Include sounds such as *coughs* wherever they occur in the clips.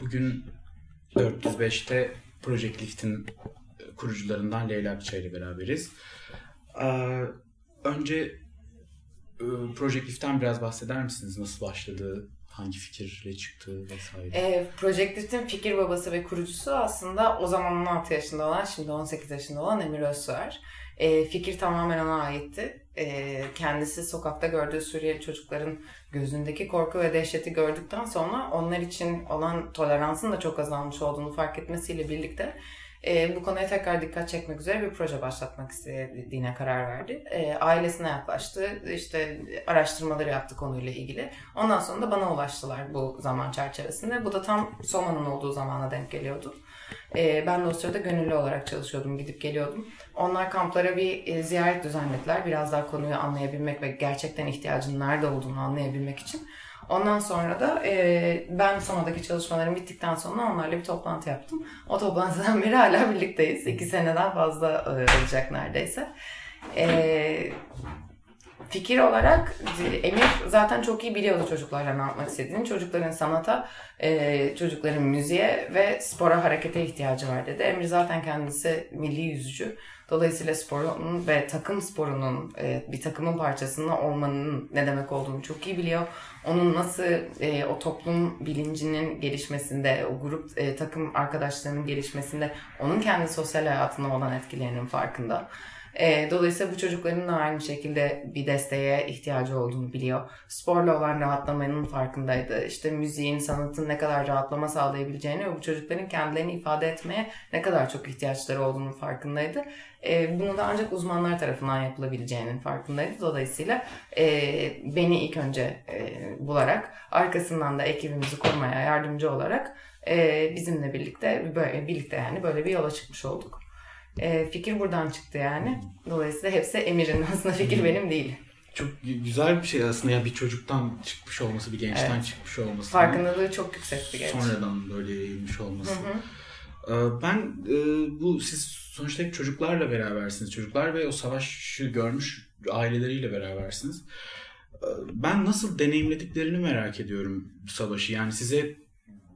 Bugün 405'te Project Lift'in kurucularından Leyla Akçay ile beraberiz. Önce e, Project Lift'ten biraz bahseder misiniz? Nasıl başladı? Hangi fikirle çıktı vesaire? E, Project Lift'in fikir babası ve kurucusu aslında o zaman 16 yaşında olan, şimdi 18 yaşında olan Emir Özsoğer. E, fikir tamamen ona aitti. E, kendisi sokakta gördüğü Suriyeli çocukların gözündeki korku ve dehşeti gördükten sonra onlar için olan toleransın da çok azalmış olduğunu fark etmesiyle birlikte e, bu konuya tekrar dikkat çekmek üzere bir proje başlatmak istediğine karar verdi. E, ailesine yaklaştı, işte araştırmaları yaptı konuyla ilgili. Ondan sonra da bana ulaştılar bu zaman çerçevesinde. Bu da tam Soma'nın olduğu zamana denk geliyordu. E, ben de o sırada gönüllü olarak çalışıyordum, gidip geliyordum. Onlar kamplara bir e, ziyaret düzenlediler. Biraz daha konuyu anlayabilmek ve gerçekten ihtiyacın nerede olduğunu anlayabilmek için. Ondan sonra da e, ben sonradaki çalışmalarım bittikten sonra onlarla bir toplantı yaptım. O toplantıdan *laughs* beri hala birlikteyiz. İki seneden fazla e, olacak neredeyse. E, fikir olarak Emir zaten çok iyi biliyordu çocuklarla ne yapmak istediğini. Çocukların sanata, e, çocukların müziğe ve spora harekete ihtiyacı var dedi. Emir zaten kendisi milli yüzücü. Dolayısıyla sporun ve takım sporunun e, bir takımın parçasında olmanın ne demek olduğunu çok iyi biliyor. Onun nasıl e, o toplum bilincinin gelişmesinde, o grup e, takım arkadaşlarının gelişmesinde onun kendi sosyal hayatına olan etkilerinin farkında. E, dolayısıyla bu çocukların da aynı şekilde bir desteğe ihtiyacı olduğunu biliyor. Sporla olan rahatlamanın farkındaydı. İşte müziğin, sanatın ne kadar rahatlama sağlayabileceğini ve bu çocukların kendilerini ifade etmeye ne kadar çok ihtiyaçları olduğunu farkındaydı. E, bunu da ancak uzmanlar tarafından yapılabileceğinin farkındaydı. Dolayısıyla e, beni ilk önce e, bularak arkasından da ekibimizi korumaya yardımcı olarak e, bizimle birlikte böyle birlikte yani böyle bir yola çıkmış olduk. E, fikir buradan çıktı yani. Dolayısıyla hepsi Emir'in *laughs* aslında fikir hmm. benim değil. Çok güzel bir şey aslında ya bir çocuktan çıkmış olması, bir gençten evet. çıkmış olması. Farkındalığı çok yüksekti genç. Sonradan böyle yayılmış olması. Hı hı. Ee, ben e, bu siz sonuçta hep çocuklarla berabersiniz. Çocuklar ve o savaşı görmüş aileleriyle berabersiniz. Ee, ben nasıl deneyimlediklerini merak ediyorum savaşı. Yani size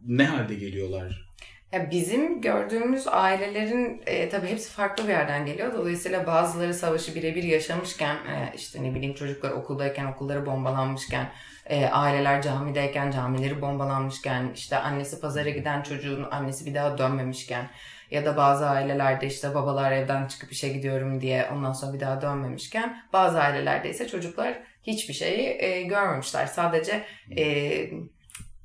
ne halde geliyorlar? Ya bizim gördüğümüz ailelerin e, tabii hepsi farklı bir yerden geliyor. Dolayısıyla bazıları savaşı birebir yaşamışken e, işte ne bileyim çocuklar okuldayken okulları bombalanmışken e, aileler camideyken camileri bombalanmışken işte annesi pazara giden çocuğun annesi bir daha dönmemişken ya da bazı ailelerde işte babalar evden çıkıp işe gidiyorum diye ondan sonra bir daha dönmemişken bazı ailelerde ise çocuklar hiçbir şeyi e, görmemişler. Sadece e,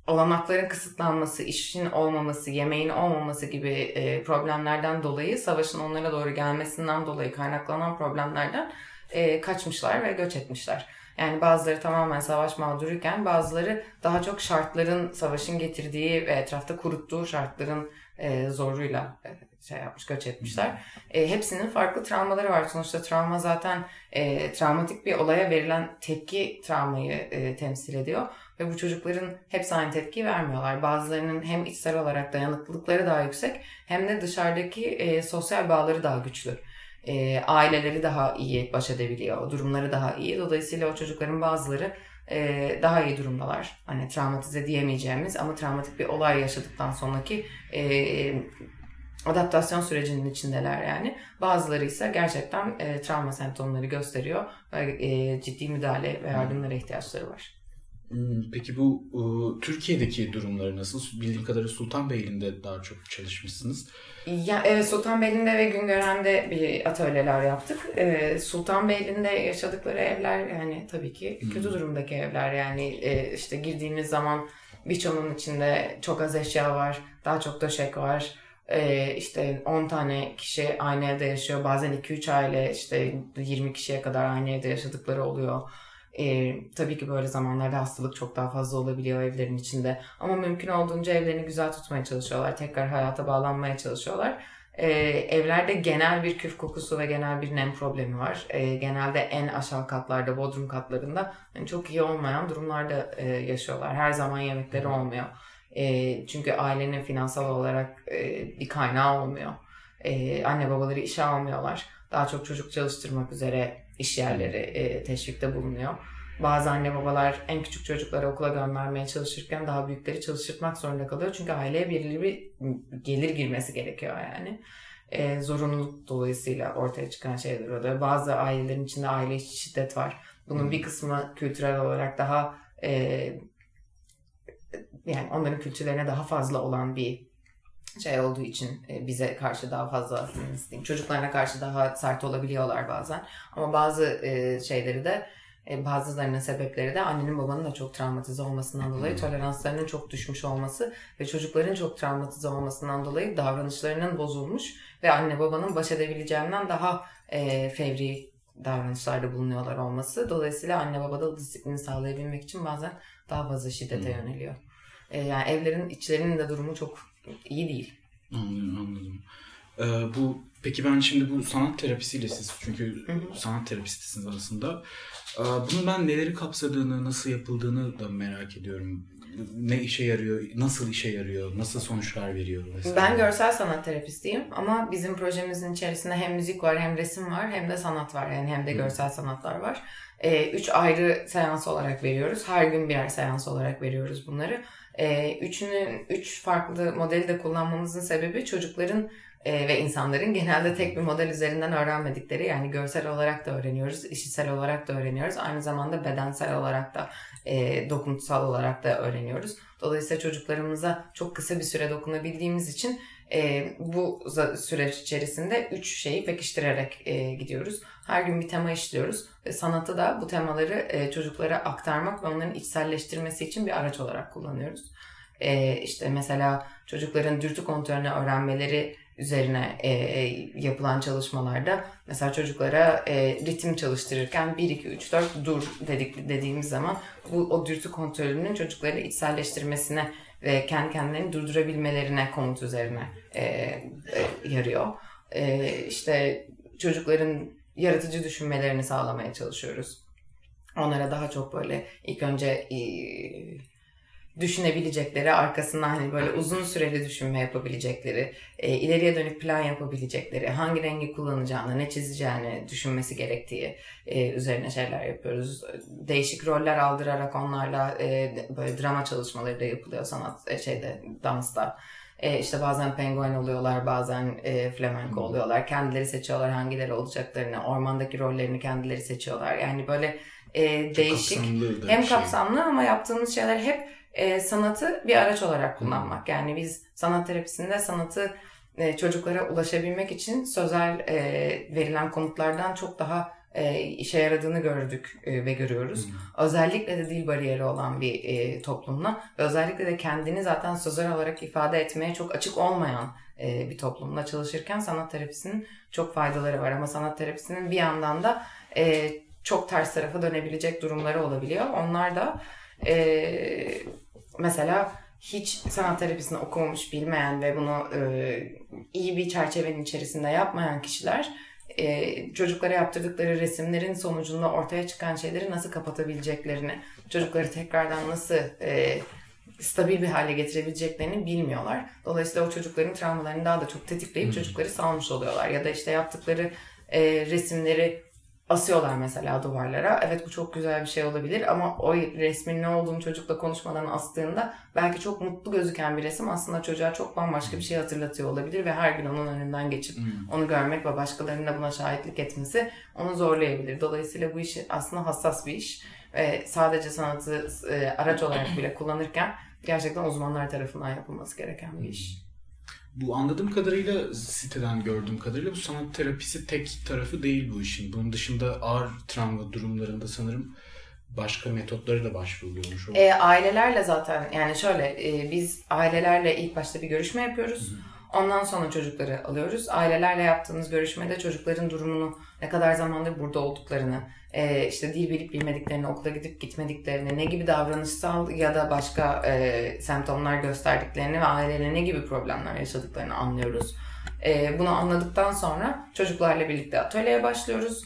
olanakların kısıtlanması, işin olmaması, yemeğin olmaması gibi e, problemlerden dolayı, savaşın onlara doğru gelmesinden dolayı kaynaklanan problemlerden e, kaçmışlar ve göç etmişler. Yani bazıları tamamen savaş mağduruyken bazıları daha çok şartların, savaşın getirdiği ve etrafta kuruttuğu şartların e, zoruyla e, şey yapmış, göç etmişler. E, hepsinin farklı travmaları var. Sonuçta travma zaten e, travmatik bir olaya verilen tepki travmayı e, temsil ediyor. Ve bu çocukların hepsi aynı tepki vermiyorlar. Bazılarının hem içsel olarak dayanıklılıkları daha yüksek hem de dışarıdaki e, sosyal bağları daha güçlü. E, aileleri daha iyi baş edebiliyor. Durumları daha iyi. Dolayısıyla o çocukların bazıları e, daha iyi durumdalar. Hani travmatize diyemeyeceğimiz ama travmatik bir olay yaşadıktan sonraki e, adaptasyon sürecinin içindeler yani. Bazıları ise gerçekten e, travma semptomları gösteriyor ve e, ciddi müdahale ve yardımlara ihtiyaçları var. Hmm, peki bu Türkiye'deki durumları nasıl? Bildiğim kadarıyla Sultanbeyli'nde daha çok çalışmışsınız. Ya, evet Sultanbeyli'nde ve Güngören'de bir atölyeler yaptık. Ee, Sultanbeyli'nde yaşadıkları evler yani tabii ki kötü hmm. durumdaki evler. Yani e, işte girdiğiniz zaman birçoğunun içinde çok az eşya var, daha çok döşek var. Ee, işte 10 tane kişi aynı evde yaşıyor. Bazen 2-3 aile işte 20 kişiye kadar aynı evde yaşadıkları oluyor. E, tabii ki böyle zamanlarda hastalık çok daha fazla olabiliyor evlerin içinde. Ama mümkün olduğunca evlerini güzel tutmaya çalışıyorlar. Tekrar hayata bağlanmaya çalışıyorlar. E, evlerde genel bir küf kokusu ve genel bir nem problemi var. E, genelde en aşağı katlarda, bodrum katlarında yani çok iyi olmayan durumlarda e, yaşıyorlar. Her zaman yemekleri olmuyor. E, çünkü ailenin finansal olarak e, bir kaynağı olmuyor. E, anne babaları işe almıyorlar. Daha çok çocuk çalıştırmak üzere iş yerleri e, teşvikte bulunuyor. Bazı anne babalar en küçük çocukları okula göndermeye çalışırken daha büyükleri çalıştırmak zorunda kalıyor. Çünkü aileye belirli bir gelir girmesi gerekiyor yani. E, zorunluluk dolayısıyla ortaya çıkan şeyler oluyor. Bazı ailelerin içinde aile içi şiddet var. Bunun bir kısmı kültürel olarak daha e, yani onların kültürlerine daha fazla olan bir şey olduğu için e, bize karşı daha fazla çocuklarına karşı daha sert olabiliyorlar bazen. Ama bazı e, şeyleri de e, bazılarının sebepleri de annenin babanın da çok travmatize olmasından dolayı toleranslarının çok düşmüş olması ve çocukların çok travmatize olmasından dolayı davranışlarının bozulmuş ve anne babanın baş edebileceğinden daha fevri davranışlarda bulunuyorlar olması. Dolayısıyla anne baba da disiplini sağlayabilmek için bazen daha fazla şiddete yöneliyor. E, yani evlerin içlerinin de durumu çok iyi değil. Anladım, anladım. Ee, bu peki ben şimdi bu sanat terapisiyle siz çünkü Hı hı. sanat terapistisiniz aslında. Ee, bunun ben neleri kapsadığını, nasıl yapıldığını da merak ediyorum. Ne işe yarıyor, nasıl işe yarıyor, nasıl sonuçlar veriyor vesaire. Ben görsel sanat terapistiyim ama bizim projemizin içerisinde hem müzik var hem resim var hem de sanat var yani hem de görsel sanatlar var. Ee, üç ayrı seans olarak veriyoruz. Her gün birer seans olarak veriyoruz bunları. Ee, üçünün, üç farklı modeli de kullanmamızın sebebi çocukların e, ve insanların genelde tek bir model üzerinden öğrenmedikleri yani görsel olarak da öğreniyoruz, işitsel olarak da öğreniyoruz. Aynı zamanda bedensel olarak da e, dokunsal olarak da öğreniyoruz. Dolayısıyla çocuklarımıza çok kısa bir süre dokunabildiğimiz için e, bu süreç içerisinde üç şeyi pekiştirerek e, gidiyoruz. Her gün bir tema işliyoruz ve sanatı da bu temaları e, çocuklara aktarmak ve onların içselleştirmesi için bir araç olarak kullanıyoruz. E, işte mesela çocukların dürtü kontrolünü öğrenmeleri üzerine e, yapılan çalışmalarda mesela çocuklara e, ritim çalıştırırken 1 2 3 4 dur dedik dediğimiz zaman bu o dürtü kontrolünün çocukları içselleştirmesine ve kendi kendilerini durdurabilmelerine komut üzerine e, e, yarıyor. E, işte çocukların yaratıcı düşünmelerini sağlamaya çalışıyoruz. Onlara daha çok böyle ilk önce e, düşünebilecekleri, arkasından hani böyle uzun süreli düşünme yapabilecekleri, e, ileriye dönük plan yapabilecekleri, hangi rengi kullanacağını, ne çizeceğini düşünmesi gerektiği e, üzerine şeyler yapıyoruz. Değişik roller aldırarak onlarla e, böyle drama çalışmaları da yapılıyor sanat e, şeyde dansta. E, işte bazen penguen oluyorlar, bazen e, flamenco oluyorlar. Kendileri seçiyorlar hangileri olacaklarını, ormandaki rollerini kendileri seçiyorlar. Yani böyle e, değişik kapsamlı hem şey. kapsamlı ama yaptığımız şeyler hep e, sanatı bir araç olarak kullanmak. Yani biz sanat terapisinde sanatı e, çocuklara ulaşabilmek için sözel e, verilen komutlardan çok daha e, işe yaradığını gördük e, ve görüyoruz. Özellikle de dil bariyeri olan bir e, toplumla ve özellikle de kendini zaten sözel olarak ifade etmeye çok açık olmayan e, bir toplumla çalışırken sanat terapisinin çok faydaları var. Ama sanat terapisinin bir yandan da e, çok ters tarafa dönebilecek durumları olabiliyor. Onlar da e, mesela hiç sanat terapisini okumamış, bilmeyen ve bunu e, iyi bir çerçevenin içerisinde yapmayan kişiler e, çocuklara yaptırdıkları resimlerin sonucunda ortaya çıkan şeyleri nasıl kapatabileceklerini, çocukları tekrardan nasıl e, stabil bir hale getirebileceklerini bilmiyorlar. Dolayısıyla o çocukların travmalarını daha da çok tetikleyip çocukları salmış oluyorlar. Ya da işte yaptıkları e, resimleri asıyorlar mesela duvarlara. Evet bu çok güzel bir şey olabilir ama o resmin ne olduğunu çocukla konuşmadan astığında belki çok mutlu gözüken bir resim aslında çocuğa çok bambaşka bir şey hatırlatıyor olabilir ve her gün onun önünden geçip onu görmek ve başkalarının da buna şahitlik etmesi onu zorlayabilir. Dolayısıyla bu iş aslında hassas bir iş ve sadece sanatı e, araç olarak bile kullanırken gerçekten uzmanlar tarafından yapılması gereken bir iş. Bu anladığım kadarıyla siteden gördüğüm kadarıyla bu sanat terapisi tek tarafı değil bu işin. Bunun dışında ağır travma durumlarında sanırım başka metotları da başvuruluyormuş. E, ailelerle zaten yani şöyle e, biz ailelerle ilk başta bir görüşme yapıyoruz. Ondan sonra çocukları alıyoruz. Ailelerle yaptığımız görüşmede çocukların durumunu, ne kadar zamandır burada olduklarını, e, işte dil bilip bilmediklerini, okula gidip gitmediklerini, ne gibi davranışsal ya da başka e, semptomlar gösterdiklerini ve aileyle ne gibi problemler yaşadıklarını anlıyoruz. E, bunu anladıktan sonra çocuklarla birlikte atölyeye başlıyoruz.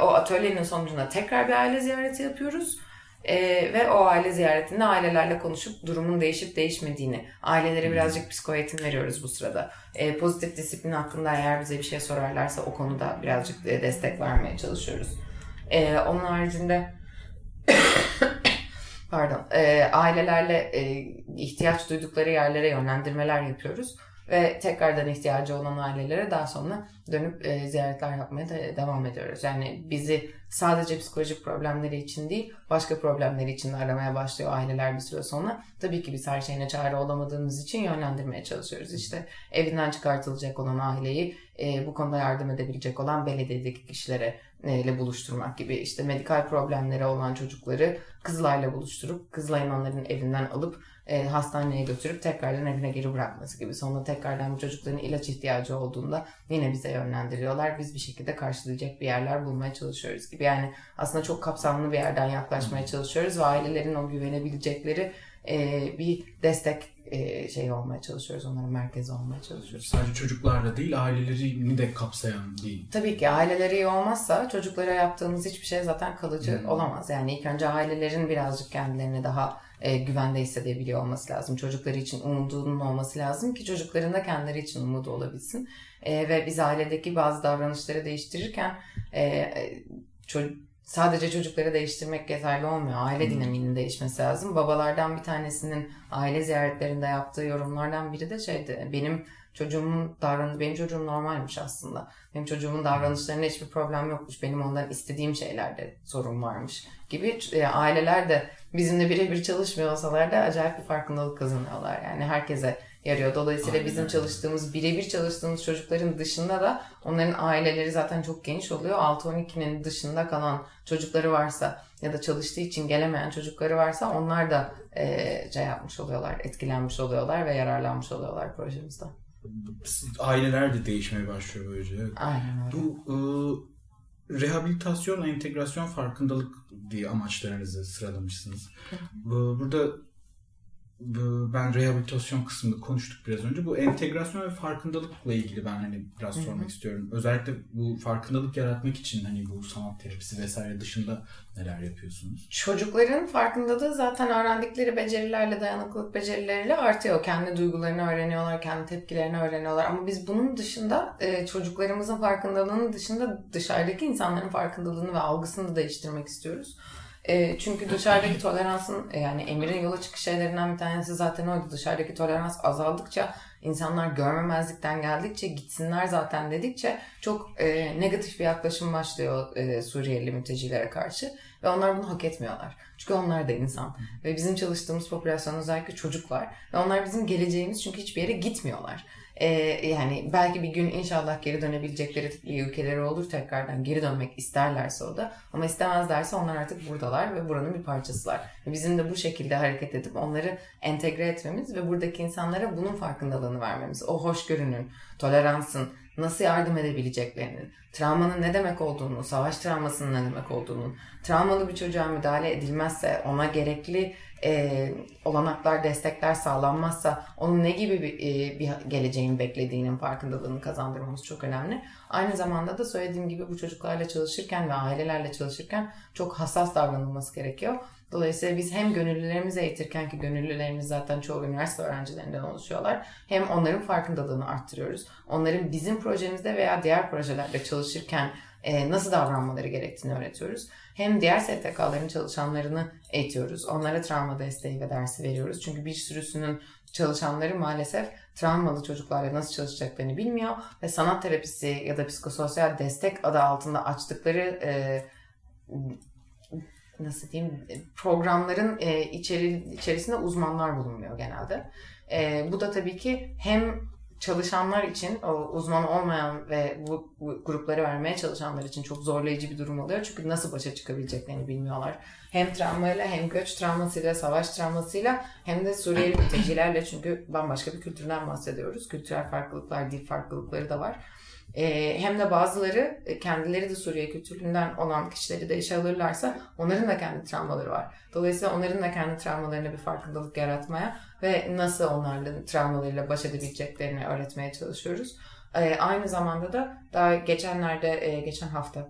O atölyenin sonucunda tekrar bir aile ziyareti yapıyoruz. Ee, ve o aile ziyaretinde ailelerle konuşup durumun değişip değişmediğini, ailelere birazcık psiko eğitim veriyoruz bu sırada. Ee, pozitif disiplin hakkında eğer bize bir şey sorarlarsa o konuda birazcık e, destek vermeye çalışıyoruz. Ee, onun haricinde *coughs* pardon e, ailelerle e, ihtiyaç duydukları yerlere yönlendirmeler yapıyoruz ve tekrardan ihtiyacı olan ailelere daha sonra dönüp e, ziyaretler yapmaya da devam ediyoruz. Yani bizi sadece psikolojik problemleri için değil başka problemleri için de aramaya başlıyor aileler bir süre sonra. Tabii ki biz her şeyine çare olamadığımız için yönlendirmeye çalışıyoruz. İşte evinden çıkartılacak olan aileyi e, bu konuda yardım edebilecek olan belediyedeki kişilere e, ile buluşturmak gibi işte medikal problemleri olan çocukları Kızılay'la buluşturup Kızılay'ın onların evinden alıp e, hastaneye götürüp tekrardan evine geri bırakması gibi. Sonra tekrardan bu çocukların ilaç ihtiyacı olduğunda yine bize yönlendiriyorlar. Biz bir şekilde karşılayacak bir yerler bulmaya çalışıyoruz gibi. Yani aslında çok kapsamlı bir yerden yaklaşmaya çalışıyoruz ve ailelerin o güvenebilecekleri e, bir destek e, şey olmaya çalışıyoruz. Onların merkezi olmaya çalışıyoruz. Sadece çocuklarla değil ailelerini de kapsayan değil. Tabii ki aileleri iyi olmazsa çocuklara yaptığımız hiçbir şey zaten kalıcı hmm. olamaz. Yani ilk önce ailelerin birazcık kendilerini daha e, güvende hissedebiliyor olması lazım. Çocukları için umudunun olması lazım ki çocukların da kendileri için umudu olabilsin. E, ve biz ailedeki bazı davranışları değiştirirken e, çocuk sadece çocukları değiştirmek yeterli olmuyor. Aile hmm. dinamiğinin değişmesi lazım. Babalardan bir tanesinin aile ziyaretlerinde yaptığı yorumlardan biri de şeydi. Benim çocuğumun davranışı, benim çocuğum normalmiş aslında. Benim çocuğumun davranışlarında hiçbir problem yokmuş. Benim ondan istediğim şeylerde sorun varmış gibi. E, aileler de bizimle birebir çalışmıyor olsalar da acayip bir farkındalık kazanıyorlar. Yani herkese yarıyor. Dolayısıyla Aynen. bizim çalıştığımız, birebir çalıştığımız çocukların dışında da onların aileleri zaten çok geniş oluyor. 6-12'nin dışında kalan çocukları varsa ya da çalıştığı için gelemeyen çocukları varsa onlar da e, şey yapmış oluyorlar, etkilenmiş oluyorlar ve yararlanmış oluyorlar projemizde. Aileler de değişmeye başlıyor böylece. Aynen öyle. Bu e, rehabilitasyon, entegrasyon, farkındalık diye amaçlarınızı sıralamışsınız. Burada ben rehabilitasyon kısmında konuştuk biraz önce. Bu entegrasyon ve farkındalıkla ilgili ben hani biraz sormak Hı-hı. istiyorum. Özellikle bu farkındalık yaratmak için hani bu sanat terapisi vesaire dışında neler yapıyorsunuz? Çocukların farkındalığı zaten öğrendikleri becerilerle, dayanıklılık becerileriyle artıyor. Kendi duygularını öğreniyorlar, kendi tepkilerini öğreniyorlar. Ama biz bunun dışında e, çocuklarımızın farkındalığının dışında dışarıdaki insanların farkındalığını ve algısını da değiştirmek istiyoruz. E, çünkü dışarıdaki toleransın e, yani Emir'in yola çıkış şeylerinden bir tanesi zaten oydu. Dışarıdaki tolerans azaldıkça insanlar görmemezlikten geldikçe gitsinler zaten dedikçe çok e, negatif bir yaklaşım başlıyor e, Suriyeli mültecilere karşı ve onlar bunu hak etmiyorlar. Çünkü onlar da insan ve bizim çalıştığımız popülasyon özellikle çocuklar ve onlar bizim geleceğimiz çünkü hiçbir yere gitmiyorlar. Ee, yani belki bir gün inşallah geri dönebilecekleri ülkeleri olur tekrardan geri dönmek isterlerse o da ama istemezlerse onlar artık buradalar ve buranın bir parçasılar. Bizim de bu şekilde hareket edip onları entegre etmemiz ve buradaki insanlara bunun farkındalığını vermemiz. O hoşgörünün, toleransın, nasıl yardım edebileceklerinin, travmanın ne demek olduğunu, savaş travmasının ne demek olduğunu, travmalı bir çocuğa müdahale edilmezse, ona gerekli e, olanaklar, destekler sağlanmazsa onun ne gibi bir, e, bir geleceğin beklediğinin farkındalığını kazandırmamız çok önemli. Aynı zamanda da söylediğim gibi bu çocuklarla çalışırken ve ailelerle çalışırken çok hassas davranılması gerekiyor. Dolayısıyla biz hem gönüllülerimizi eğitirken ki gönüllülerimiz zaten çoğu üniversite öğrencilerinden oluşuyorlar. Hem onların farkındalığını arttırıyoruz. Onların bizim projemizde veya diğer projelerde çalışırken e, nasıl davranmaları gerektiğini öğretiyoruz. Hem diğer STK'ların çalışanlarını eğitiyoruz. Onlara travma desteği ve dersi veriyoruz. Çünkü bir sürüsünün çalışanları maalesef travmalı çocuklarla nasıl çalışacaklarını bilmiyor ve sanat terapisi ya da psikososyal destek adı altında açtıkları e, nasıl diyeyim programların e, içeri, içerisinde uzmanlar bulunmuyor genelde. E, bu da tabii ki hem çalışanlar için o uzman olmayan ve bu, bu grupları vermeye çalışanlar için çok zorlayıcı bir durum oluyor. Çünkü nasıl başa çıkabileceklerini bilmiyorlar. Hem travmayla hem göç travmasıyla, savaş travmasıyla hem de Suriyeli mültecilerle çünkü bambaşka bir kültürden bahsediyoruz. Kültürel farklılıklar, dil farklılıkları da var. E, hem de bazıları e, kendileri de Suriye kültüründen olan kişileri de işe alırlarsa onların da kendi travmaları var. Dolayısıyla onların da kendi travmalarına bir farkındalık yaratmaya ve nasıl onlarla travmalarıyla baş edebileceklerini öğretmeye çalışıyoruz. E, aynı zamanda da daha geçenlerde, e, geçen hafta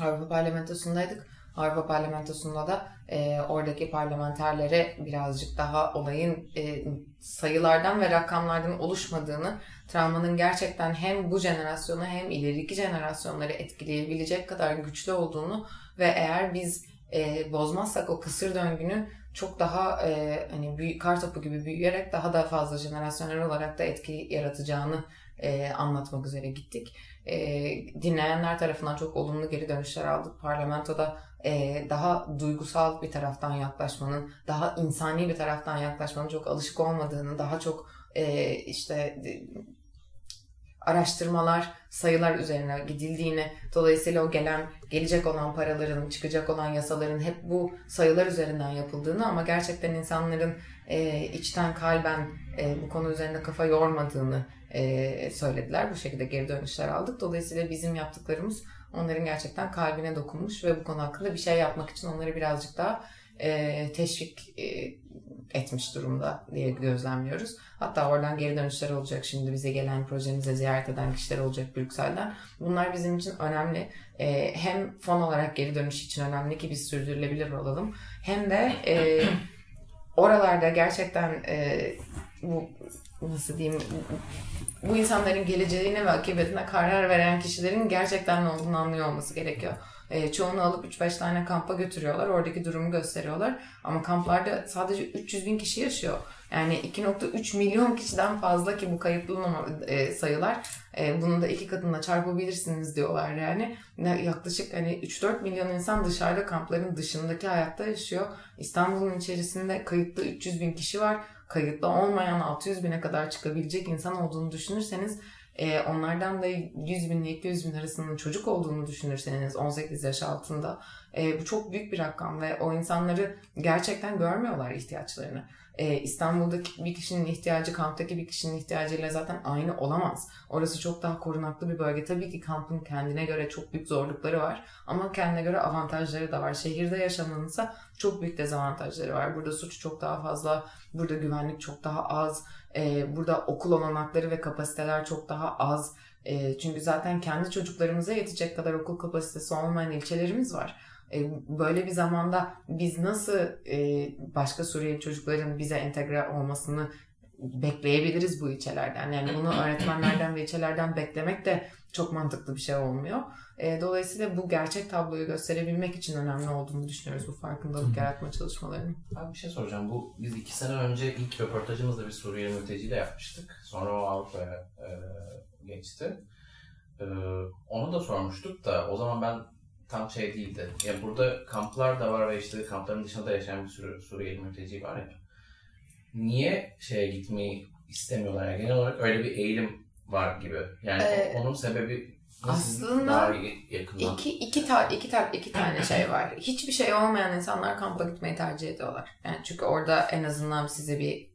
Avrupa Parlamentosu'ndaydık. Avrupa Parlamentosu'nda da e, oradaki parlamenterlere birazcık daha olayın e, sayılardan ve rakamlardan oluşmadığını, travmanın gerçekten hem bu jenerasyonu hem ileriki jenerasyonları etkileyebilecek kadar güçlü olduğunu ve eğer biz e, bozmazsak o kısır döngünün çok daha e, hani büyük kar topu gibi büyüyerek daha da fazla jenerasyonel olarak da etki yaratacağını e, anlatmak üzere gittik. E, dinleyenler tarafından çok olumlu geri dönüşler aldık. Parlamentoda e, daha duygusal bir taraftan yaklaşmanın, daha insani bir taraftan yaklaşmanın çok alışık olmadığını, daha çok e, işte araştırmalar, sayılar üzerine gidildiğini, dolayısıyla o gelen, gelecek olan paraların, çıkacak olan yasaların hep bu sayılar üzerinden yapıldığını ama gerçekten insanların e, içten kalben e, bu konu üzerinde kafa yormadığını e, söylediler. Bu şekilde geri dönüşler aldık. Dolayısıyla bizim yaptıklarımız onların gerçekten kalbine dokunmuş ve bu konu hakkında bir şey yapmak için onları birazcık daha e, teşvik e, etmiş durumda diye gözlemliyoruz. Hatta oradan geri dönüşler olacak. Şimdi bize gelen projemize ziyaret eden kişiler olacak Brüksel'den. Bunlar bizim için önemli. E, hem fon olarak geri dönüş için önemli ki biz sürdürülebilir olalım. Hem de e, oralarda gerçekten e, bu nasıl diyeyim bu insanların geleceğine ve akıbetine karar veren kişilerin gerçekten ne olduğunu anlıyor olması gerekiyor. E, çoğunu alıp 3-5 tane kampa götürüyorlar. Oradaki durumu gösteriyorlar. Ama kamplarda sadece 300 bin kişi yaşıyor. Yani 2.3 milyon kişiden fazla ki bu kayıtlı e, sayılar. E, bunu da iki katına çarpabilirsiniz diyorlar yani. Yaklaşık hani 3-4 milyon insan dışarıda kampların dışındaki hayatta yaşıyor. İstanbul'un içerisinde kayıtlı 300 bin kişi var. Kayıtlı olmayan 600 bine kadar çıkabilecek insan olduğunu düşünürseniz e, onlardan da 100 bin ile 200 bin arasında çocuk olduğunu düşünürseniz 18 yaş altında e, bu çok büyük bir rakam ve o insanları gerçekten görmüyorlar ihtiyaçlarını e, İstanbul'daki bir kişinin ihtiyacı kamptaki bir kişinin ihtiyacıyla zaten aynı olamaz. Orası çok daha korunaklı bir bölge. Tabii ki kampın kendine göre çok büyük zorlukları var ama kendine göre avantajları da var. Şehirde yaşamanınsa çok büyük dezavantajları var. Burada suç çok daha fazla, burada güvenlik çok daha az, e, burada okul olanakları ve kapasiteler çok daha az. E, çünkü zaten kendi çocuklarımıza yetecek kadar okul kapasitesi olmayan ilçelerimiz var. E, böyle bir zamanda biz nasıl e, başka Suriyeli çocukların bize entegre olmasını bekleyebiliriz bu ilçelerden. Yani bunu öğretmenlerden ve ilçelerden beklemek de çok mantıklı bir şey olmuyor. E, dolayısıyla bu gerçek tabloyu gösterebilmek için önemli olduğunu düşünüyoruz bu farkındalık yaratma çalışmalarının. Ben bir şey soracağım. Bu biz iki sene önce ilk röportajımızda bir Suriyeli mülteciyle yapmıştık. Sonra o Avrupa'ya e, geçti. E, onu da sormuştuk da o zaman ben tam şey değildi. Yani burada kamplar da var ve işte kampların dışında yaşayan bir sürü Suriyeli mülteci var ya. Niye şeye gitmeyi istemiyorlar? Yani genel olarak öyle bir eğilim var gibi. Yani ee, onun sebebi aslında daha yakından? iki, iki, ta, iki, ta, iki tane şey var. Hiçbir şey olmayan insanlar kampa gitmeyi tercih ediyorlar. Yani çünkü orada en azından size bir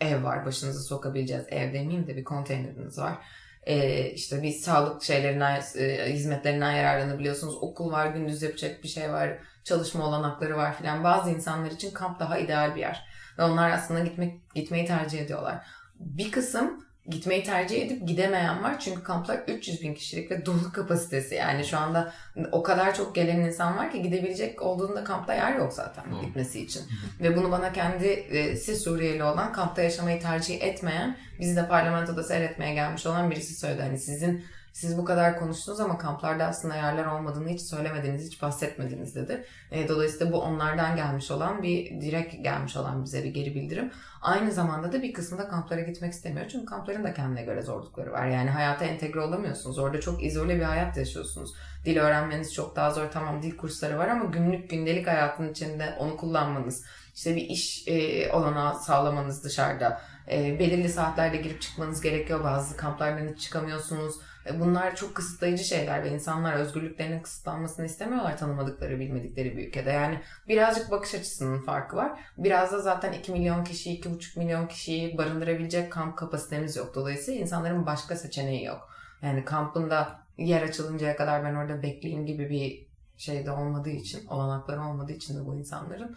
ev var. Başınızı sokabileceğiz. Ev demeyeyim de bir konteyneriniz var e, işte bir sağlık şeylerinden, e, hizmetlerinden yararlanabiliyorsunuz. Okul var, gündüz yapacak bir şey var, çalışma olanakları var filan. Bazı insanlar için kamp daha ideal bir yer. Ve onlar aslında gitmek gitmeyi tercih ediyorlar. Bir kısım gitmeyi tercih edip gidemeyen var. Çünkü kamplar 300 bin kişilik ve dolu kapasitesi. Yani şu anda o kadar çok gelen insan var ki gidebilecek olduğunda kampta yer yok zaten hmm. gitmesi için. Hmm. Ve bunu bana kendisi Suriyeli olan kampta yaşamayı tercih etmeyen, bizi de parlamentoda seyretmeye gelmiş olan birisi söyledi. Hani sizin siz bu kadar konuştunuz ama kamplarda aslında yerler olmadığını hiç söylemediniz, hiç bahsetmediniz dedi. E, dolayısıyla bu onlardan gelmiş olan bir direkt gelmiş olan bize bir geri bildirim. Aynı zamanda da bir kısmı da kamplara gitmek istemiyor. Çünkü kampların da kendine göre zorlukları var. Yani hayata entegre olamıyorsunuz. Orada çok izole bir hayat yaşıyorsunuz. Dil öğrenmeniz çok daha zor. Tamam dil kursları var ama günlük gündelik hayatın içinde onu kullanmanız, işte bir iş e, olanağı sağlamanız dışarıda. E, belirli saatlerde girip çıkmanız gerekiyor. Bazı kamplardan hiç çıkamıyorsunuz bunlar çok kısıtlayıcı şeyler ve insanlar özgürlüklerinin kısıtlanmasını istemiyorlar tanımadıkları, bilmedikleri bir ülkede. Yani birazcık bakış açısının farkı var. Biraz da zaten 2 milyon kişi, 2,5 milyon kişiyi barındırabilecek kamp kapasitemiz yok. Dolayısıyla insanların başka seçeneği yok. Yani kampında yer açılıncaya kadar ben orada bekleyeyim gibi bir şey de olmadığı için, olanakları olmadığı için de bu insanların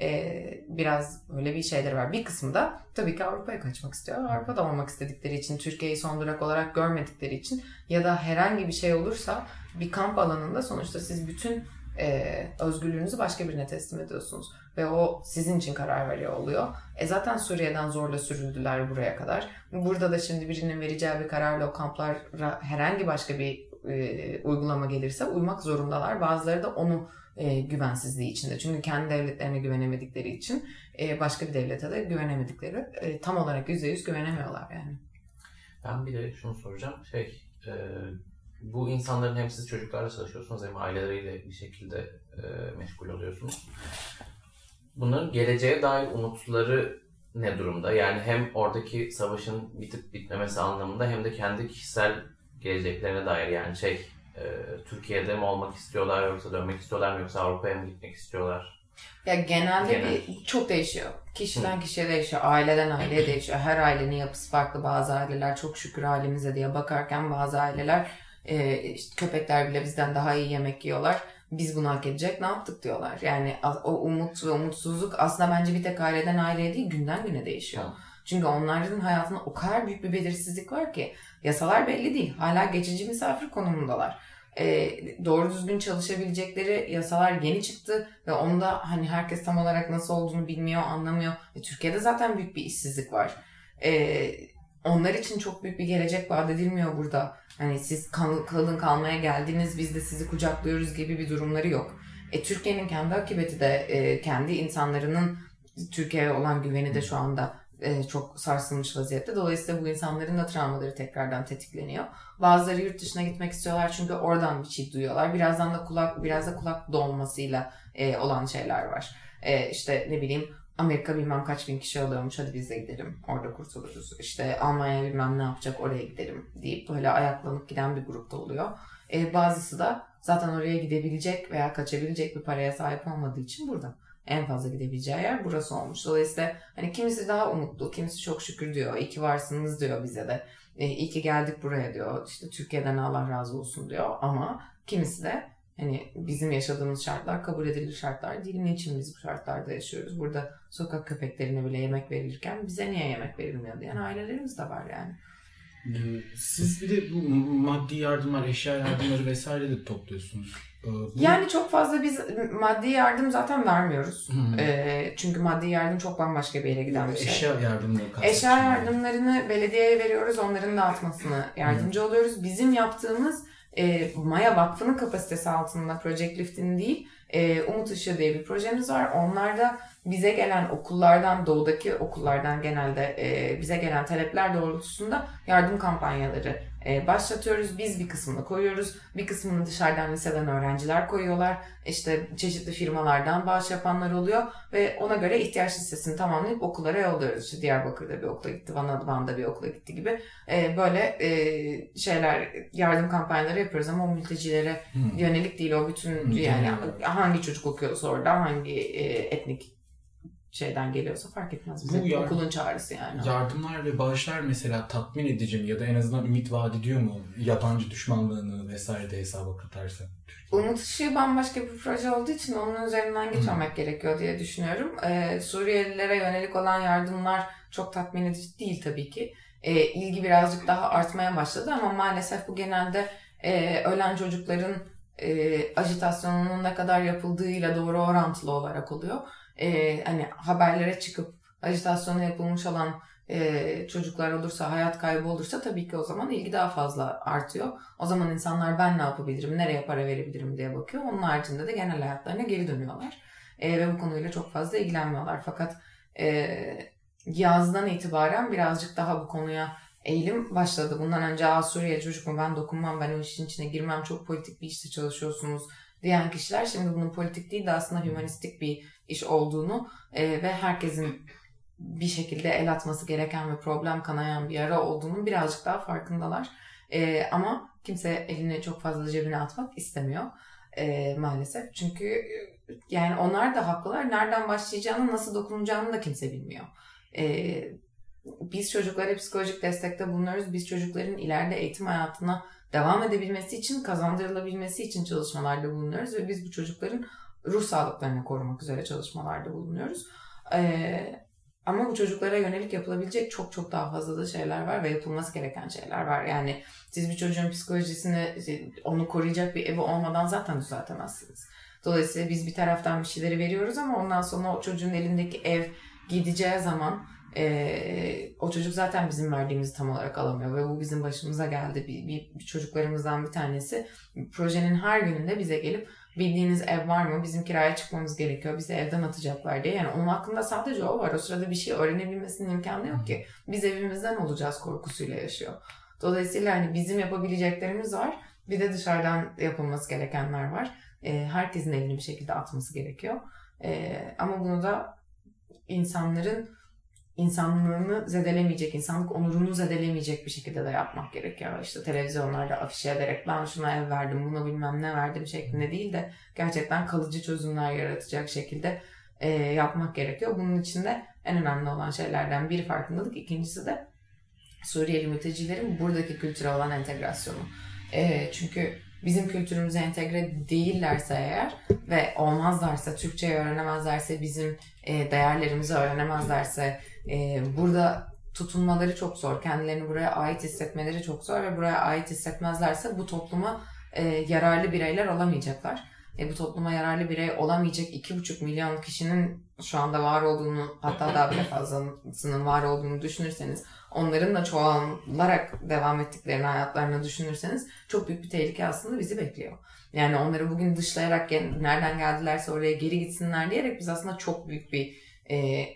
e, biraz öyle bir şeyleri var. Bir kısmı da tabii ki Avrupa'ya kaçmak istiyor. Avrupa'da olmak istedikleri için, Türkiye'yi son durak olarak görmedikleri için ya da herhangi bir şey olursa bir kamp alanında sonuçta siz bütün e, özgürlüğünüzü başka birine teslim ediyorsunuz. Ve o sizin için karar veriyor oluyor. E zaten Suriye'den zorla sürüldüler buraya kadar. Burada da şimdi birinin vereceği bir kararla o kamplara herhangi başka bir e, uygulama gelirse uymak zorundalar. Bazıları da onu e, güvensizliği içinde. Çünkü kendi devletlerine güvenemedikleri için e, başka bir devlete de güvenemedikleri e, tam olarak %100 güvenemiyorlar yani. Ben bir de şunu soracağım. Şey, e, bu insanların hem siz çocuklarla çalışıyorsunuz hem aileleriyle bir şekilde e, meşgul oluyorsunuz. Bunların geleceğe dair umutları ne durumda? Yani hem oradaki savaşın bitip bitmemesi anlamında hem de kendi kişisel geleceklerine dair yani şey e, Türkiye'de mi olmak istiyorlar yoksa dönmek istiyorlar mı yoksa Avrupa'ya mı gitmek istiyorlar? Ya genelde Genel. bir çok değişiyor. Kişiden kişiye değişiyor. Aileden aileye değişiyor. Her ailenin yapısı farklı. Bazı aileler çok şükür halimize diye bakarken bazı aileler e, işte köpekler bile bizden daha iyi yemek yiyorlar. Biz bunu hak edecek ne yaptık diyorlar. Yani o umut ve umutsuzluk aslında bence bir tek aileden aileye değil günden güne değişiyor. Tamam. Çünkü onların hayatında o kadar büyük bir belirsizlik var ki yasalar belli değil. Hala geçici misafir konumundalar. Ee, doğru düzgün çalışabilecekleri yasalar yeni çıktı ve onda hani herkes tam olarak nasıl olduğunu bilmiyor, anlamıyor. E, Türkiye'de zaten büyük bir işsizlik var. Ee, onlar için çok büyük bir gelecek vaat edilmiyor burada. Hani siz kal- kalın kalmaya geldiniz biz de sizi kucaklıyoruz gibi bir durumları yok. E, Türkiye'nin kendi akıbeti de e, kendi insanların Türkiye'ye olan güveni de şu anda e, çok sarsılmış vaziyette. Dolayısıyla bu insanların da travmaları tekrardan tetikleniyor. Bazıları yurt dışına gitmek istiyorlar çünkü oradan bir şey duyuyorlar. Birazdan da kulak biraz da kulak dolmasıyla e, olan şeyler var. E, işte ne bileyim Amerika bilmem kaç bin kişi alıyormuş hadi biz de gidelim orada kurtuluruz. İşte Almanya bilmem ne yapacak oraya gidelim deyip böyle ayaklanıp giden bir grupta oluyor. E, bazısı da zaten oraya gidebilecek veya kaçabilecek bir paraya sahip olmadığı için burada. En fazla gidebileceği yer burası olmuş. Dolayısıyla hani kimisi daha umutlu, kimisi çok şükür diyor. İyi ki varsınız diyor bize de. E, iyi ki geldik buraya diyor. İşte Türkiye'den Allah razı olsun diyor. Ama kimisi de hani bizim yaşadığımız şartlar kabul edilir şartlar değil. Niçin biz bu şartlarda yaşıyoruz? Burada sokak köpeklerine bile yemek verilirken bize niye yemek verilmiyor diyen ailelerimiz de var yani. Ee, Siz bir de bu maddi yardımlar, eşya yardımları vesaire de topluyorsunuz. Ee, bu- Yani çok fazla biz maddi yardım zaten vermiyoruz. E, çünkü maddi yardım çok bambaşka bir yere giden bir şey. Eşya yardımları Eşya yardımlarını belediyeye veriyoruz. Onların dağıtmasını yardımcı oluyoruz. Bizim yaptığımız e, Maya Vakfı'nın kapasitesi altında Project Lift'in değil e, Umut Işığı diye bir projemiz var. Onlarda bize gelen okullardan, doğudaki okullardan genelde e, bize gelen talepler doğrultusunda yardım kampanyaları e, başlatıyoruz. Biz bir kısmını koyuyoruz. Bir kısmını dışarıdan liseden öğrenciler koyuyorlar. İşte çeşitli firmalardan bağış yapanlar oluyor ve ona göre ihtiyaç listesini tamamlayıp okullara yolluyoruz. İşte Diyarbakır'da bir okula gitti, Van Van'da bir okula gitti gibi e, böyle e, şeyler yardım kampanyaları yapıyoruz ama o mültecilere Hı. yönelik değil o bütün Hı, yani hangi çocuk okuyorsa orada hangi e, etnik şeyden geliyorsa fark etmez bize Bu yar- okulun çağrısı yani. Yardımlar ve bağışlar mesela tatmin edici mi ya da en azından ümit vaat ediyor mu? Yabancı düşmanlığını vesaire de hesaba katarsa. Umut Işığı bambaşka bir proje olduğu için onun üzerinden geçmemek gerekiyor diye düşünüyorum. Ee, Suriyelilere yönelik olan yardımlar çok tatmin edici değil tabii ki. Ee, ilgi birazcık daha artmaya başladı ama maalesef bu genelde e, ölen çocukların e, ajitasyonunun ne kadar yapıldığıyla doğru orantılı olarak oluyor. Ee, hani haberlere çıkıp ajitasyonu yapılmış olan e, çocuklar olursa, hayat kaybı olursa tabii ki o zaman ilgi daha fazla artıyor. O zaman insanlar ben ne yapabilirim, nereye para verebilirim diye bakıyor. Onun haricinde de genel hayatlarına geri dönüyorlar. E, ve bu konuyla çok fazla ilgilenmiyorlar. Fakat e, yazdan itibaren birazcık daha bu konuya eğilim başladı. Bundan önce Aa, Suriye çocuk mu ben dokunmam, ben o işin içine girmem, çok politik bir işte çalışıyorsunuz diyen kişiler şimdi bunun politik değil de aslında hümanistik bir iş olduğunu e, ve herkesin bir şekilde el atması gereken ve problem kanayan bir yara olduğunu birazcık daha farkındalar. Ee, ama kimse elini çok fazla cebine atmak istemiyor ee, maalesef. Çünkü e, yani onlar da haklılar. Nereden başlayacağını, nasıl dokunacağını da kimse bilmiyor. Ee, biz çocuklara psikolojik destekte bulunuyoruz. Biz çocukların ileride eğitim hayatına devam edebilmesi için, kazandırılabilmesi için çalışmalarda bulunuyoruz. Ve biz bu çocukların ruh sağlıklarını korumak üzere çalışmalarda bulunuyoruz. Ee, ama bu çocuklara yönelik yapılabilecek çok çok daha fazla da şeyler var ve yapılması gereken şeyler var. Yani siz bir çocuğun psikolojisini, onu koruyacak bir evi olmadan zaten düzeltemezsiniz. Dolayısıyla biz bir taraftan bir şeyleri veriyoruz ama ondan sonra o çocuğun elindeki ev gideceği zaman e, o çocuk zaten bizim verdiğimizi tam olarak alamıyor ve bu bizim başımıza geldi. Bir, bir, bir çocuklarımızdan bir tanesi projenin her gününde bize gelip bildiğiniz ev var mı? Bizim kiraya çıkmamız gerekiyor. Bizi evden atacaklar diye. Yani onun hakkında sadece o var. O sırada bir şey öğrenebilmesinin imkanı yok ki. Biz evimizden olacağız korkusuyla yaşıyor. Dolayısıyla hani bizim yapabileceklerimiz var. Bir de dışarıdan yapılması gerekenler var. E, herkesin elini bir şekilde atması gerekiyor. E, ama bunu da insanların insanlığını zedelemeyecek, insanlık onurunu zedelemeyecek bir şekilde de yapmak gerekiyor. İşte televizyonlarda afişe ederek ben şuna ev verdim, buna bilmem ne verdim şeklinde değil de gerçekten kalıcı çözümler yaratacak şekilde e, yapmak gerekiyor. Bunun için de en önemli olan şeylerden biri farkındalık, ikincisi de Suriyeli mültecilerin buradaki kültüre olan entegrasyonu. E, çünkü bizim kültürümüze entegre değillerse eğer ve olmazlarsa, Türkçeyi öğrenemezlerse, bizim e, değerlerimizi öğrenemezlerse, e, burada tutunmaları çok zor. Kendilerini buraya ait hissetmeleri çok zor ve buraya ait hissetmezlerse bu topluma e, yararlı bireyler olamayacaklar. E, bu topluma yararlı birey olamayacak 2,5 milyon kişinin şu anda var olduğunu hatta daha bile fazlasının var olduğunu düşünürseniz onların da çoğalarak devam ettiklerini hayatlarını düşünürseniz çok büyük bir tehlike aslında bizi bekliyor. Yani onları bugün dışlayarak nereden geldilerse oraya geri gitsinler diyerek biz aslında çok büyük bir e,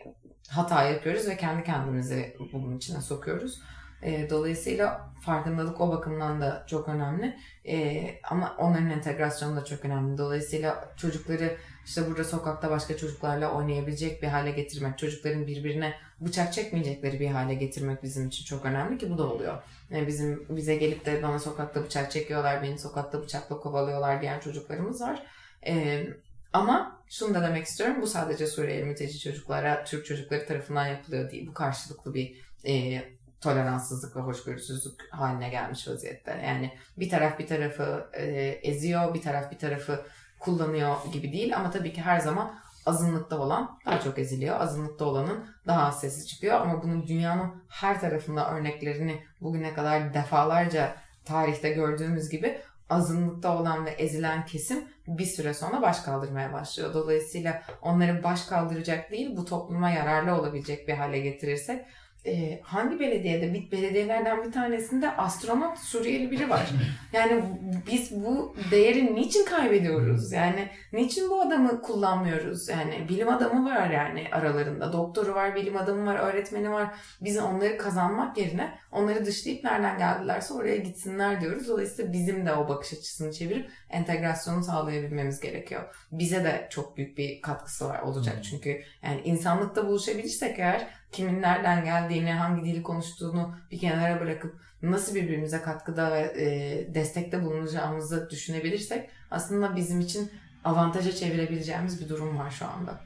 hata yapıyoruz ve kendi kendimizi bunun içine sokuyoruz. E, dolayısıyla farkındalık o bakımdan da çok önemli. E, ama onların entegrasyonu da çok önemli. Dolayısıyla çocukları işte burada sokakta başka çocuklarla oynayabilecek bir hale getirmek, çocukların birbirine bıçak çekmeyecekleri bir hale getirmek bizim için çok önemli ki bu da oluyor. Yani bizim bize gelip de bana sokakta bıçak çekiyorlar, beni sokakta bıçakla kovalıyorlar diyen çocuklarımız var. E, ama şunu da demek istiyorum. Bu sadece Suriyeli mülteci çocuklara, Türk çocukları tarafından yapılıyor değil. Bu karşılıklı bir e, toleranssızlık ve hoşgörüsüzlük haline gelmiş vaziyette. Yani bir taraf bir tarafı e, eziyor, bir taraf bir tarafı kullanıyor gibi değil. Ama tabii ki her zaman azınlıkta olan daha çok eziliyor. Azınlıkta olanın daha az sesi çıkıyor. Ama bunun dünyanın her tarafında örneklerini bugüne kadar defalarca tarihte gördüğümüz gibi azınlıkta olan ve ezilen kesim bir süre sonra baş kaldırmaya başlıyor. Dolayısıyla onları baş kaldıracak değil bu topluma yararlı olabilecek bir hale getirirsek e, hangi belediyede, bir belediyelerden bir tanesinde astronot Suriyeli biri var. *laughs* Yani biz bu değeri niçin kaybediyoruz? Yani niçin bu adamı kullanmıyoruz? Yani bilim adamı var yani aralarında. Doktoru var, bilim adamı var, öğretmeni var. Biz onları kazanmak yerine onları dışlayıp nereden geldilerse oraya gitsinler diyoruz. Dolayısıyla bizim de o bakış açısını çevirip entegrasyonu sağlayabilmemiz gerekiyor. Bize de çok büyük bir katkısı var olacak çünkü yani insanlıkta buluşabilirsek eğer kimin nereden geldiğini, hangi dili konuştuğunu bir kenara bırakıp nasıl birbirimize katkıda ve e, destekte bulunacağımızı düşünebilirsek aslında bizim için avantaja çevirebileceğimiz bir durum var şu anda.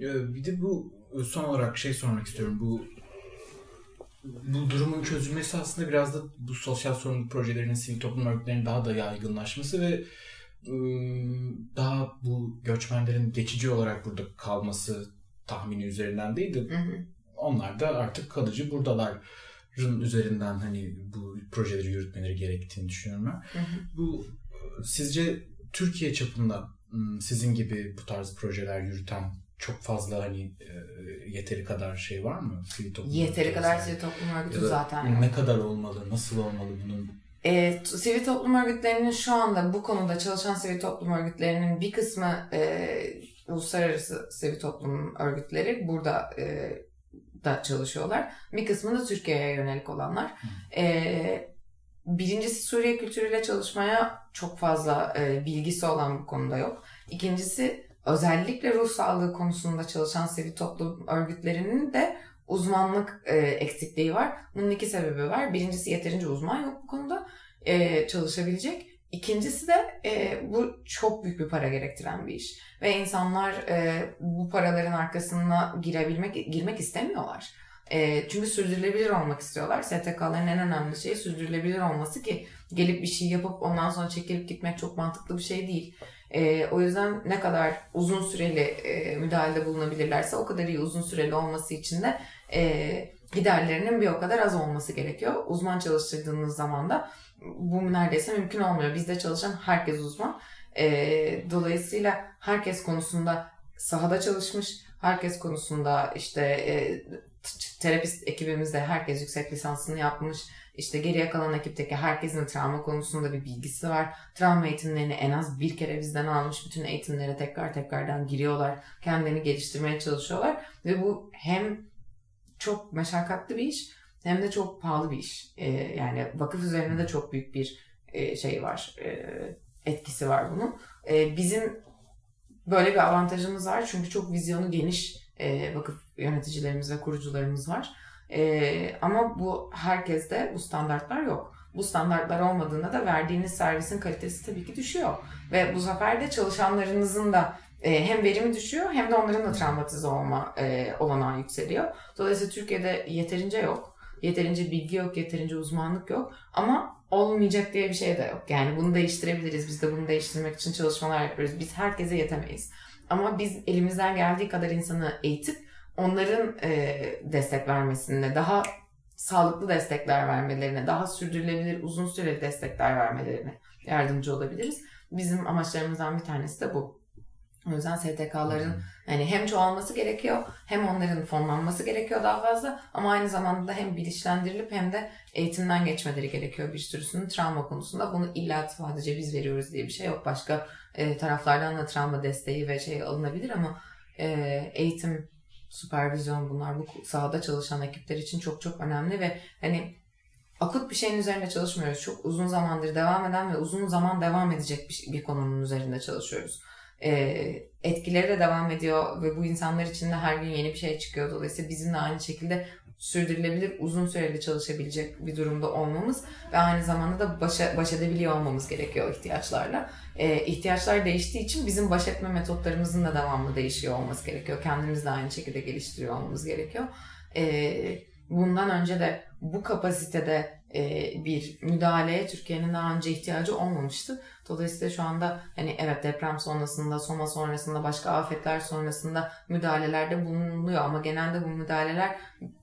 Bir de bu son olarak şey sormak istiyorum. Bu bu durumun çözülmesi aslında biraz da bu sosyal sorumluluk projelerinin, sivil toplum örgütlerinin daha da yaygınlaşması ve daha bu göçmenlerin geçici olarak burada kalması tahmini üzerinden değil de hı hı onlar da artık kalıcı buradaların üzerinden hani bu projeleri yürütmeleri gerektiğini düşünüyorum ben. Hı hı. Bu sizce Türkiye çapında sizin gibi bu tarz projeler yürüten çok fazla hani yeteri kadar şey var mı? Sivil toplum yeteri kadar sivil toplum örgütü zaten. Ne kadar olmalı? Nasıl olmalı bunun? E, sivil toplum örgütlerinin şu anda bu konuda çalışan sivil toplum örgütlerinin bir kısmı e, uluslararası sivil toplum örgütleri burada e, da çalışıyorlar. Bir kısmı da Türkiye'ye yönelik olanlar. Ee, birincisi Suriye kültürüyle çalışmaya çok fazla e, bilgisi olan bu konuda yok. İkincisi özellikle ruh sağlığı konusunda çalışan sivil toplum örgütlerinin de uzmanlık e, eksikliği var. Bunun iki sebebi var. Birincisi yeterince uzman yok bu konuda e, çalışabilecek. İkincisi de e, bu çok büyük bir para gerektiren bir iş. Ve insanlar e, bu paraların arkasına girebilmek girmek istemiyorlar. E, çünkü sürdürülebilir olmak istiyorlar. STK'ların en önemli şeyi sürdürülebilir olması ki gelip bir şey yapıp ondan sonra çekilip gitmek çok mantıklı bir şey değil. E, o yüzden ne kadar uzun süreli e, müdahalede bulunabilirlerse o kadar iyi uzun süreli olması için de e, giderlerinin bir o kadar az olması gerekiyor. Uzman çalıştırdığınız zaman da bu neredeyse mümkün olmuyor. Bizde çalışan herkes uzman. E, dolayısıyla herkes konusunda sahada çalışmış, herkes konusunda işte e, terapist ekibimizde herkes yüksek lisansını yapmış. İşte geriye kalan ekipteki herkesin travma konusunda bir bilgisi var. Travma eğitimlerini en az bir kere bizden almış. Bütün eğitimlere tekrar tekrardan giriyorlar. Kendilerini geliştirmeye çalışıyorlar. Ve bu hem çok meşakkatli bir iş hem de çok pahalı bir iş. Ee, yani vakıf üzerinde de çok büyük bir e, şey var. E, etkisi var bunun. E, bizim böyle bir avantajımız var. Çünkü çok vizyonu geniş e, vakıf yöneticilerimiz ve kurucularımız var. E, ama bu herkeste bu standartlar yok. Bu standartlar olmadığında da verdiğiniz servisin kalitesi tabii ki düşüyor. Ve bu sefer de çalışanlarınızın da e, hem verimi düşüyor hem de onların da travmatize olma e, olanağı yükseliyor. Dolayısıyla Türkiye'de yeterince yok. Yeterince bilgi yok, yeterince uzmanlık yok. Ama olmayacak diye bir şey de yok. Yani bunu değiştirebiliriz. Biz de bunu değiştirmek için çalışmalar yapıyoruz. Biz herkese yetemeyiz. Ama biz elimizden geldiği kadar insanı eğitip onların e, destek vermesine, daha sağlıklı destekler vermelerine, daha sürdürülebilir, uzun süreli destekler vermelerine yardımcı olabiliriz. Bizim amaçlarımızdan bir tanesi de bu. O yüzden STK'ların yani hem çoğalması gerekiyor hem onların fonlanması gerekiyor daha fazla ama aynı zamanda da hem bilinçlendirilip hem de eğitimden geçmeleri gerekiyor bir sürüsünün travma konusunda. Bunu illa sadece biz veriyoruz diye bir şey yok. Başka e, taraflardan da travma desteği ve şey alınabilir ama e, eğitim, süpervizyon bunlar bu sahada çalışan ekipler için çok çok önemli ve hani akut bir şeyin üzerinde çalışmıyoruz. Çok uzun zamandır devam eden ve uzun zaman devam edecek bir, bir konunun üzerinde çalışıyoruz e, etkileri de devam ediyor ve bu insanlar için de her gün yeni bir şey çıkıyor. Dolayısıyla bizim de aynı şekilde sürdürülebilir, uzun süreli çalışabilecek bir durumda olmamız ve aynı zamanda da başa, baş edebiliyor olmamız gerekiyor ihtiyaçlarla. Ee, ihtiyaçlar değiştiği için bizim baş etme metotlarımızın da devamlı değişiyor olması gerekiyor. Kendimiz de aynı şekilde geliştiriyor olmamız gerekiyor. Ee, bundan önce de bu kapasitede e, bir müdahaleye Türkiye'nin daha önce ihtiyacı olmamıştı. Dolayısıyla şu anda hani evet deprem sonrasında, Soma sonrasında, başka afetler sonrasında müdahalelerde bulunuyor ama genelde bu müdahaleler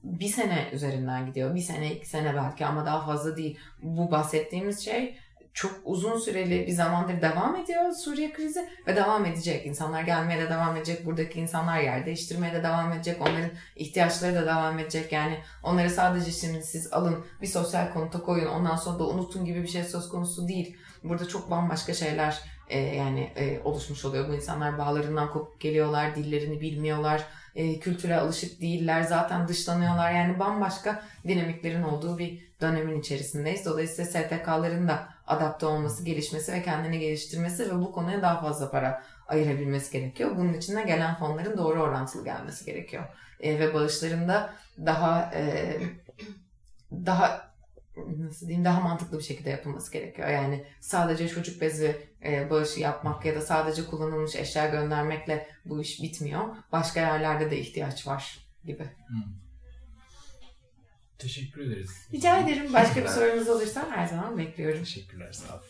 bir sene üzerinden gidiyor. Bir sene, iki sene belki ama daha fazla değil. Bu bahsettiğimiz şey çok uzun süreli bir zamandır devam ediyor Suriye krizi ve devam edecek. İnsanlar gelmeye de devam edecek. Buradaki insanlar yer değiştirmeye de devam edecek. Onların ihtiyaçları da devam edecek. Yani onları sadece şimdi siz alın bir sosyal konuta koyun ondan sonra da unutun gibi bir şey söz konusu değil. Burada çok bambaşka şeyler e, yani e, oluşmuş oluyor. Bu insanlar bağlarından kopup geliyorlar, dillerini bilmiyorlar, e, kültüre alışık değiller, zaten dışlanıyorlar. Yani bambaşka dinamiklerin olduğu bir dönemin içerisindeyiz. Dolayısıyla STK'ların da adapte olması, gelişmesi ve kendini geliştirmesi ve bu konuya daha fazla para ayırabilmesi gerekiyor. Bunun için de gelen fonların doğru orantılı gelmesi gerekiyor. E, ve bağışların da daha e, daha nasıl diyeyim daha mantıklı bir şekilde yapılması gerekiyor. Yani sadece çocuk bezi e, bağışı yapmak ya da sadece kullanılmış eşya göndermekle bu iş bitmiyor. Başka yerlerde de ihtiyaç var gibi. Hmm. Teşekkür ederiz. Rica ederim. Başka bir sorunuz olursa her zaman bekliyorum. Teşekkürler. Sağ olun.